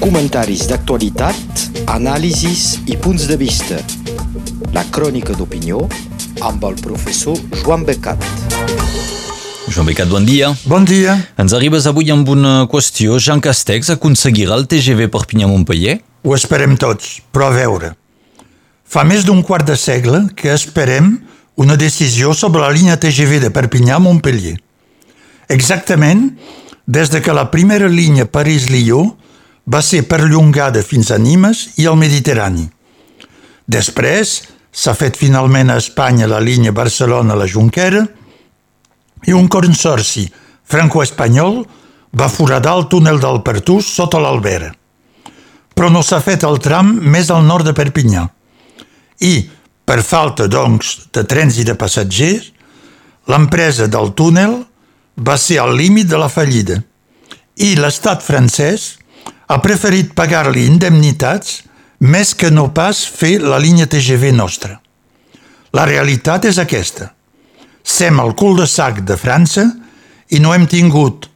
Comentaris d'actualitat, anàlisis i punts de vista. La crònica d'opinió amb el professor Joan Becat. Joan Becat, bon dia. Bon dia. Ens arribes avui amb una qüestió. Jean Castex aconseguirà el TGV Perpinyà-Montpellier? Ho esperem tots, però a veure. Fa més d'un quart de segle que esperem una decisió sobre la línia TGV de Perpinyà-Montpellier. Exactament des de que la primera línia París-Lió va ser perllongada fins a Nimes i al Mediterrani. Després s'ha fet finalment a Espanya la línia Barcelona-La Junquera i un consorci franco-espanyol va foradar el túnel del Pertús sota l'Albera. Però no s'ha fet el tram més al nord de Perpinyà. I, per falta, doncs, de trens i de passatgers, l'empresa del túnel va ser al límit de la fallida i l'estat francès ha preferit pagar-li indemnitats més que no pas fer la línia TGV nostra. La realitat és aquesta. Sem al cul de sac de França i no hem tingut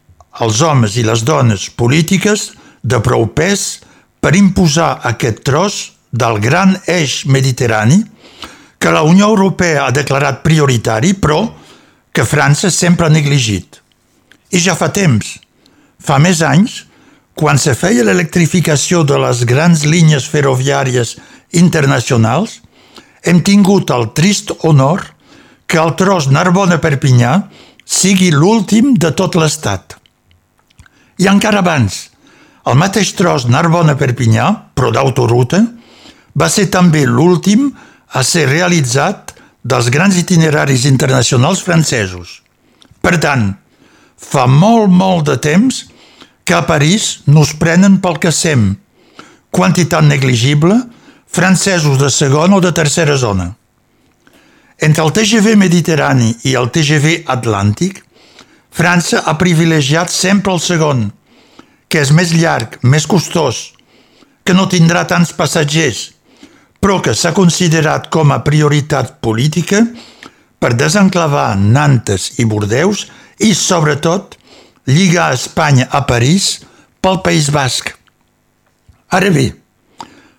els homes i les dones polítiques de prou pes per imposar aquest tros del gran eix mediterrani que la Unió Europea ha declarat prioritari, però que França sempre ha negligit. I ja fa temps. Fa més anys quan se feia l'electrificació de les grans línies ferroviàries internacionals, hem tingut el trist honor que el tros Narbona-Perpinyà sigui l'últim de tot l'estat. I encara abans, el mateix tros Narbona-Perpinyà, però d'autoruta, va ser també l'últim a ser realitzat dels grans itineraris internacionals francesos. Per tant, fa molt, molt de temps que a París nos prenen pel que sem, quantitat negligible, francesos de segona o de tercera zona. Entre el TGV Mediterrani i el TGV Atlàntic, França ha privilegiat sempre el segon, que és més llarg, més costós, que no tindrà tants passatgers, però que s'ha considerat com a prioritat política per desenclavar Nantes i Bordeus i, sobretot, lligar Espanya a París pel País Basc. Ara bé,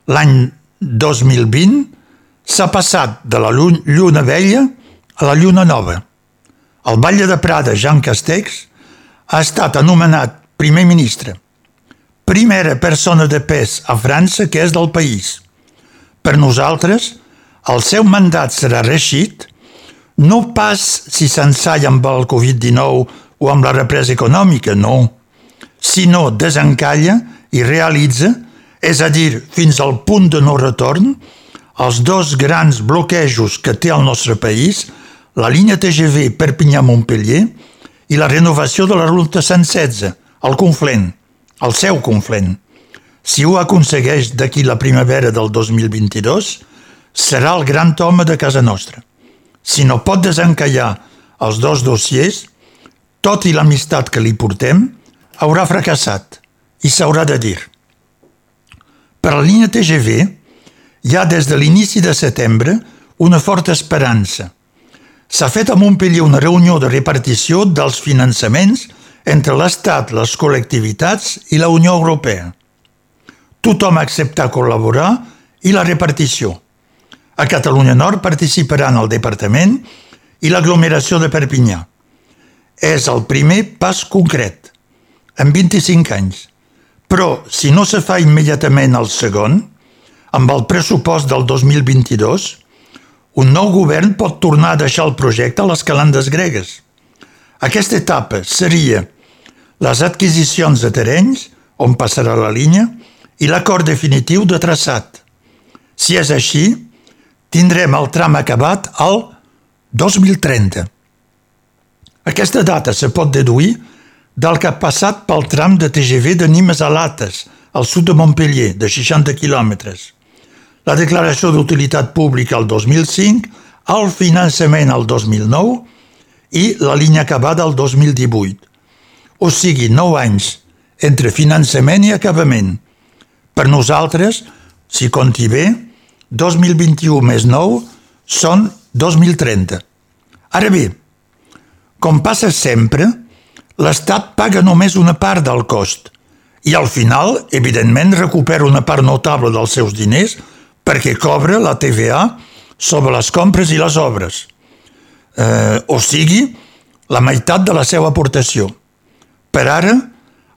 l'any 2020 s'ha passat de la lluna vella a la lluna nova. El batlle de Prada, Jean Castex, ha estat anomenat primer ministre. Primera persona de pes a França que és del país. Per nosaltres, el seu mandat serà reixit no pas si s'ensalla amb el Covid-19 o amb la represa econòmica, no, sinó desencalla i realitza, és a dir, fins al punt de no retorn, els dos grans bloquejos que té el nostre país, la línia TGV Perpinyà-Montpellier i la renovació de la ruta 116, el Conflent, el seu Conflent. Si ho aconsegueix d'aquí la primavera del 2022, serà el gran home de casa nostra. Si no pot desencallar els dos dossiers, tot i l'amistat que li portem, haurà fracassat i s'haurà de dir. Per la línia TGV hi ha des de l'inici de setembre una forta esperança. S'ha fet a Montpellier una reunió de repartició dels finançaments entre l'Estat, les col·lectivitats i la Unió Europea. Tothom accepta col·laborar i la repartició. A Catalunya Nord participaran el departament i l'aglomeració de Perpinyà és el primer pas concret, en 25 anys. Però, si no se fa immediatament el segon, amb el pressupost del 2022, un nou govern pot tornar a deixar el projecte a les calendes gregues. Aquesta etapa seria les adquisicions de terrenys, on passarà la línia, i l'acord definitiu de traçat. Si és així, tindrem el tram acabat al 2030. Aquesta data se pot deduir del que ha passat pel tram de TGV de Nimes a Lates, al sud de Montpellier, de 60 quilòmetres. La declaració d'utilitat pública el 2005, el finançament el 2009 i la línia acabada el 2018. O sigui, 9 anys entre finançament i acabament. Per nosaltres, si compti bé, 2021 més 9 són 2030. Ara bé, com passa sempre, l'Estat paga només una part del cost i al final, evidentment, recupera una part notable dels seus diners perquè cobra la TVA sobre les compres i les obres. Eh, o sigui, la meitat de la seva aportació. Per ara,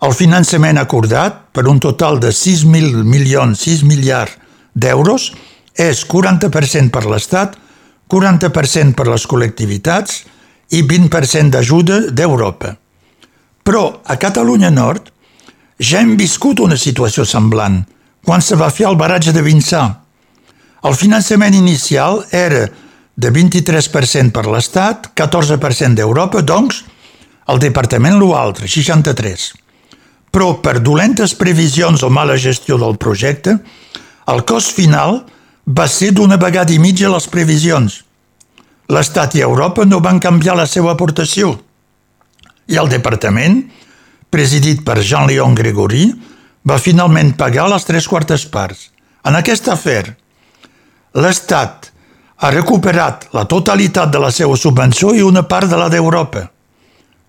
el finançament acordat, per un total de 6.000 milions, 6 miliards d'euros, és 40% per l'Estat, 40% per les col·lectivitats i 20% d'ajuda d'Europa. Però a Catalunya Nord ja hem viscut una situació semblant quan se va fer el baratge de Vinçà. El finançament inicial era de 23% per l'Estat, 14% d'Europa, doncs el departament l'altre, 63. Però per dolentes previsions o mala gestió del projecte, el cost final va ser d'una vegada i mitja les previsions. L'Estat i Europa no van canviar la seva aportació. I el departament, presidit per Jean-Léon Grégory, va finalment pagar les tres quartes parts. En aquest afer, l'Estat ha recuperat la totalitat de la seva subvenció i una part de la d'Europa.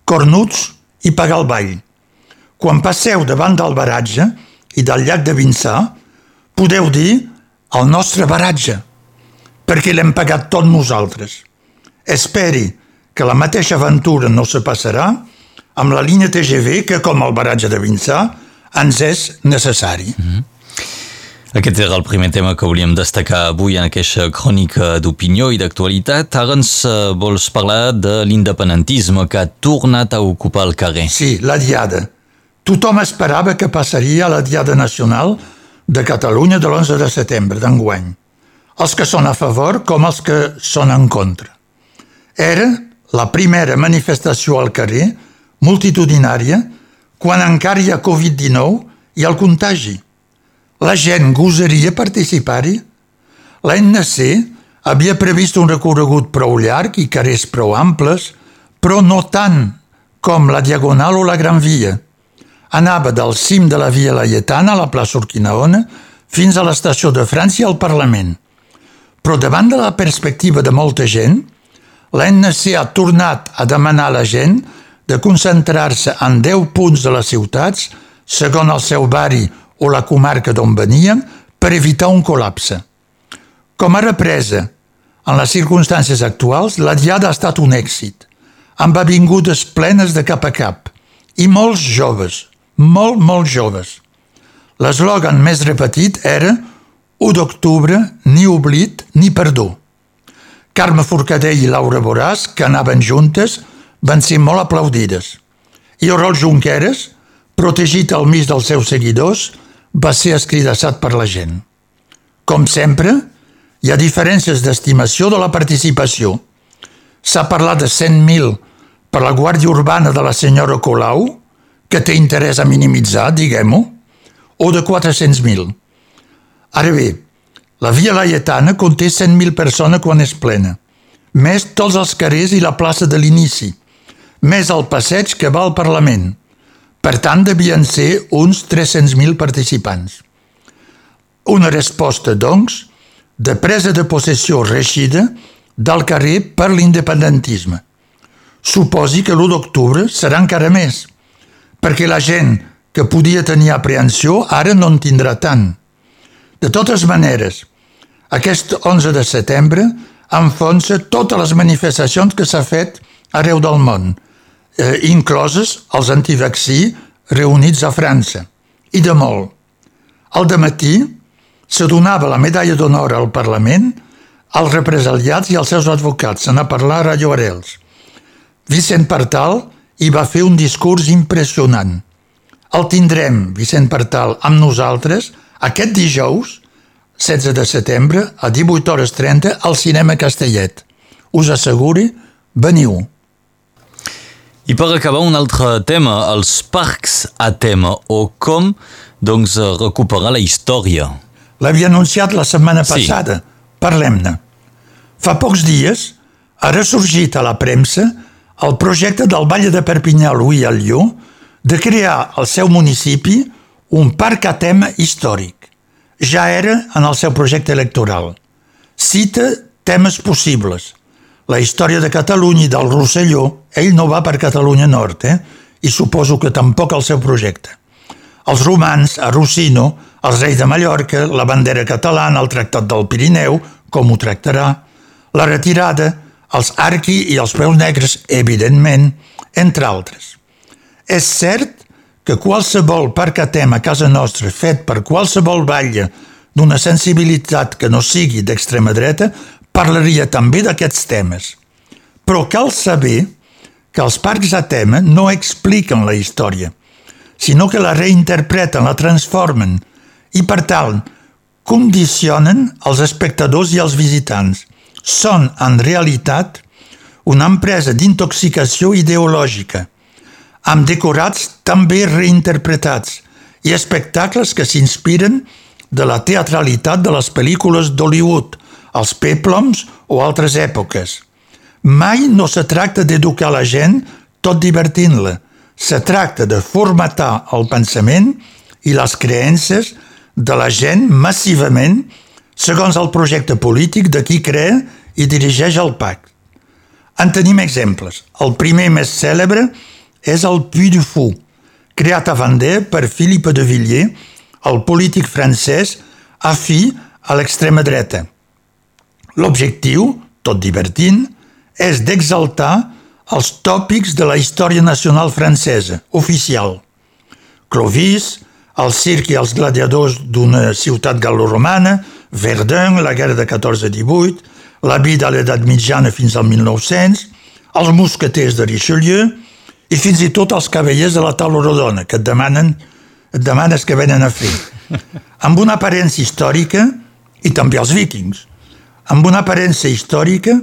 Cornuts i pagar el ball. Quan passeu davant del baratge i del llac de Vinçà, podeu dir el nostre baratge, perquè l'hem pagat tot nosaltres. Esperi que la mateixa aventura no se passarà amb la línia TGV que, com el baratge de Vinçà, ens és necessari. Mm -hmm. Aquest era el primer tema que volíem destacar avui en aquesta crònica d'opinió i d'actualitat. Ara ens uh, vols parlar de l'independentisme que ha tornat a ocupar el carrer. Sí, la diada. Tothom esperava que passaria la diada nacional de Catalunya de l'11 de setembre d'enguany. Els que són a favor com els que són en contra. Era la primera manifestació al carrer multitudinària quan encara hi ha Covid-19 i el contagi. La gent gosaria participar-hi? L'ANC havia previst un recorregut prou llarg i carrers prou amples, però no tant com la Diagonal o la Gran Via. Anava del cim de la Via Laietana a la plaça Urquinaona fins a l'estació de França i al Parlament. Però davant de la perspectiva de molta gent, l'ANC ha tornat a demanar a la gent de concentrar-se en 10 punts de les ciutats, segons el seu barri o la comarca d'on venien, per evitar un col·lapse. Com a represa, en les circumstàncies actuals, la diada ha estat un èxit, amb avingudes plenes de cap a cap, i molts joves, molt, molt joves. L'eslògan més repetit era 1 d'octubre, ni oblit ni perdó. Carme Forcadell i Laura Boràs, que anaven juntes, van ser molt aplaudides. I Oriol Junqueras, protegit al mig dels seus seguidors, va ser escridassat per la gent. Com sempre, hi ha diferències d'estimació de la participació. S'ha parlat de 100.000 per la Guàrdia Urbana de la senyora Colau, que té interès a minimitzar, diguem-ho, o de 400.000. Ara bé, la Via Laietana conté 100.000 persones quan és plena, més tots els carrers i la plaça de l'inici – més el passeig que va al Parlament. Per tant, devien ser uns 300.000 participants. Una resposta, doncs, de presa de possessió reixida del carrer per l'independentisme. Suposi que l'1 d'octubre serà encara més, perquè la gent que podia tenir aprehensió ara no en tindrà tant. De totes maneres, aquest 11 de setembre enfonsa totes les manifestacions que s'ha fet arreu del món, eh, incloses els antivaccí reunits a França, i de molt. Al matí se donava la medalla d'honor al Parlament als represaliats i als seus advocats. Se n'ha parlat a Llorels. Vicent Partal hi va fer un discurs impressionant. El tindrem, Vicent Partal, amb nosaltres aquest dijous, 16 de setembre, a 18 hores 30, al Cinema Castellet. Us asseguri, veniu. I per acabar un altre tema, els parcs a tema, o com doncs, recuperar la història. L'havia anunciat la setmana passada. Sí. Parlem-ne. Fa pocs dies ha ressorgit a la premsa el projecte del Valle de Perpinyà Louis Allió de crear al seu municipi un parc a tema històric. Ja era en el seu projecte electoral. Cita temes possibles, la història de Catalunya i del Rosselló, ell no va per Catalunya Nord, eh? i suposo que tampoc el seu projecte. els romans, a Rossino, els reis de Mallorca, la bandera catalana, el tractat del Pirineu, com ho tractarà, la retirada, els arqui i els peus negres, evidentment, entre altres. És cert que qualsevol parc a tema a casa nostra fet per qualsevol batlle d'una sensibilitat que no sigui d'extrema dreta parlaria també d'aquests temes. Però cal saber que els parcs a tema no expliquen la història, sinó que la reinterpreten, la transformen i, per tant, condicionen els espectadors i els visitants. Són, en realitat, una empresa d'intoxicació ideològica, amb decorats també reinterpretats i espectacles que s'inspiren de la teatralitat de les pel·lícules d'Hollywood, els peploms o altres èpoques. Mai no se tracta d'educar la gent tot divertint-la. Se tracta de formatar el pensament i les creences de la gent massivament segons el projecte polític de qui crea i dirigeix el PAC. En tenim exemples. El primer més cèlebre és el Puy du Fou, creat a Vendée per Philippe de Villiers, el polític francès afí a l'extrema dreta. L'objectiu, tot divertint, és d'exaltar els tòpics de la història nacional francesa, oficial. Clovis, el circ i els gladiadors d'una ciutat gal·loromana, Verdun, la guerra de 14-18, la vida a l'edat mitjana fins al 1900, els mosqueters de Richelieu i fins i tot els cavallers de la taula rodona, que et demanen, et demanes que venen a fer. Amb una aparença històrica, i també els vikings, amb una aparença històrica,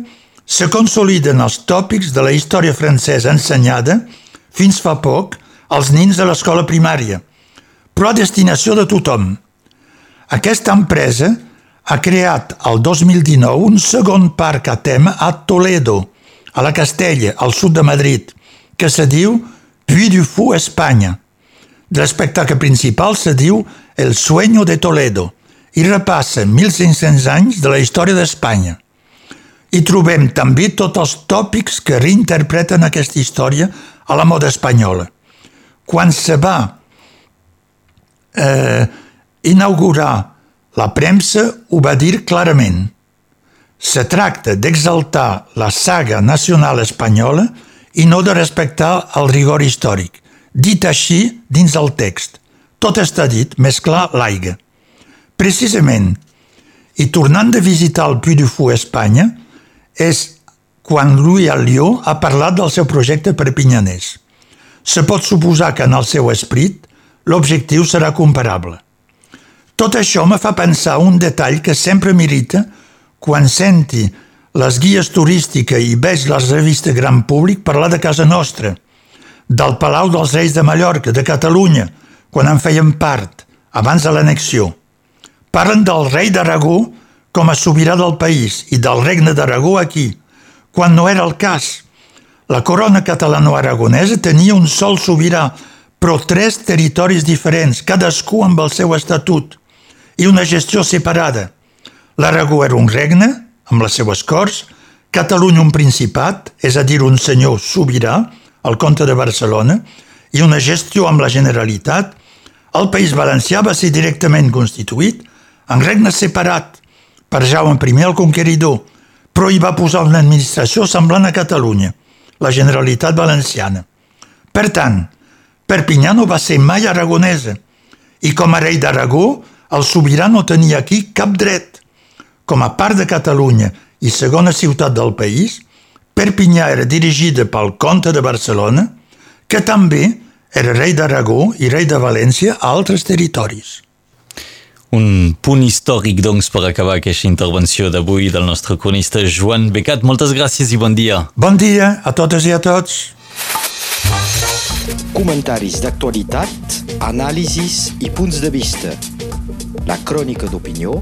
se consoliden els tòpics de la història francesa ensenyada fins fa poc als nins de l'escola primària, però a destinació de tothom. Aquesta empresa ha creat el 2019 un segon parc a tema a Toledo, a la Castella, al sud de Madrid, que se diu Puy du Fou Espanya. L'espectacle principal se diu El sueño de Toledo i repassa 1.500 anys de la història d'Espanya. Hi trobem també tots els tòpics que reinterpreten aquesta història a la moda espanyola. Quan se va eh, inaugurar la premsa, ho va dir clarament. Se tracta d'exaltar la saga nacional espanyola i no de respectar el rigor històric. Dit així dins el text. Tot està dit, més clar l'aigua. Precisament, i tornant de visitar el Puy du Fou a Espanya, és quan Louis Alliot ha parlat del seu projecte perpinyanès. Se pot suposar que en el seu esprit l'objectiu serà comparable. Tot això me fa pensar un detall que sempre m'irrita quan senti les guies turístiques i veig les revistes gran públic parlar de casa nostra, del Palau dels Reis de Mallorca, de Catalunya, quan en feien part, abans de l'anexió. Parlen del rei d'Aragó com a sobirà del país i del regne d'Aragó aquí, quan no era el cas. La corona catalano-aragonesa tenia un sol sobirà, però tres territoris diferents, cadascú amb el seu estatut, i una gestió separada. L'Aragó era un regne, amb les seues corts, Catalunya un principat, és a dir, un senyor sobirà, el comte de Barcelona, i una gestió amb la Generalitat, el País Valencià va ser directament constituït en regne separat, per Jaume I el Conqueridor, però hi va posar una administració semblant a Catalunya, la Generalitat Valenciana. Per tant, Perpinyà no va ser mai aragonesa i com a rei d'Aragó el sobirà no tenia aquí cap dret. Com a part de Catalunya i segona ciutat del país, Perpinyà era dirigida pel comte de Barcelona, que també era rei d'Aragó i rei de València a altres territoris. Un punt històric, doncs, per acabar aquesta intervenció d'avui del nostre cronista Joan Becat. Moltes gràcies i bon dia. Bon dia a totes i a tots. Comentaris d'actualitat, anàlisis i punts de vista. La crònica d'opinió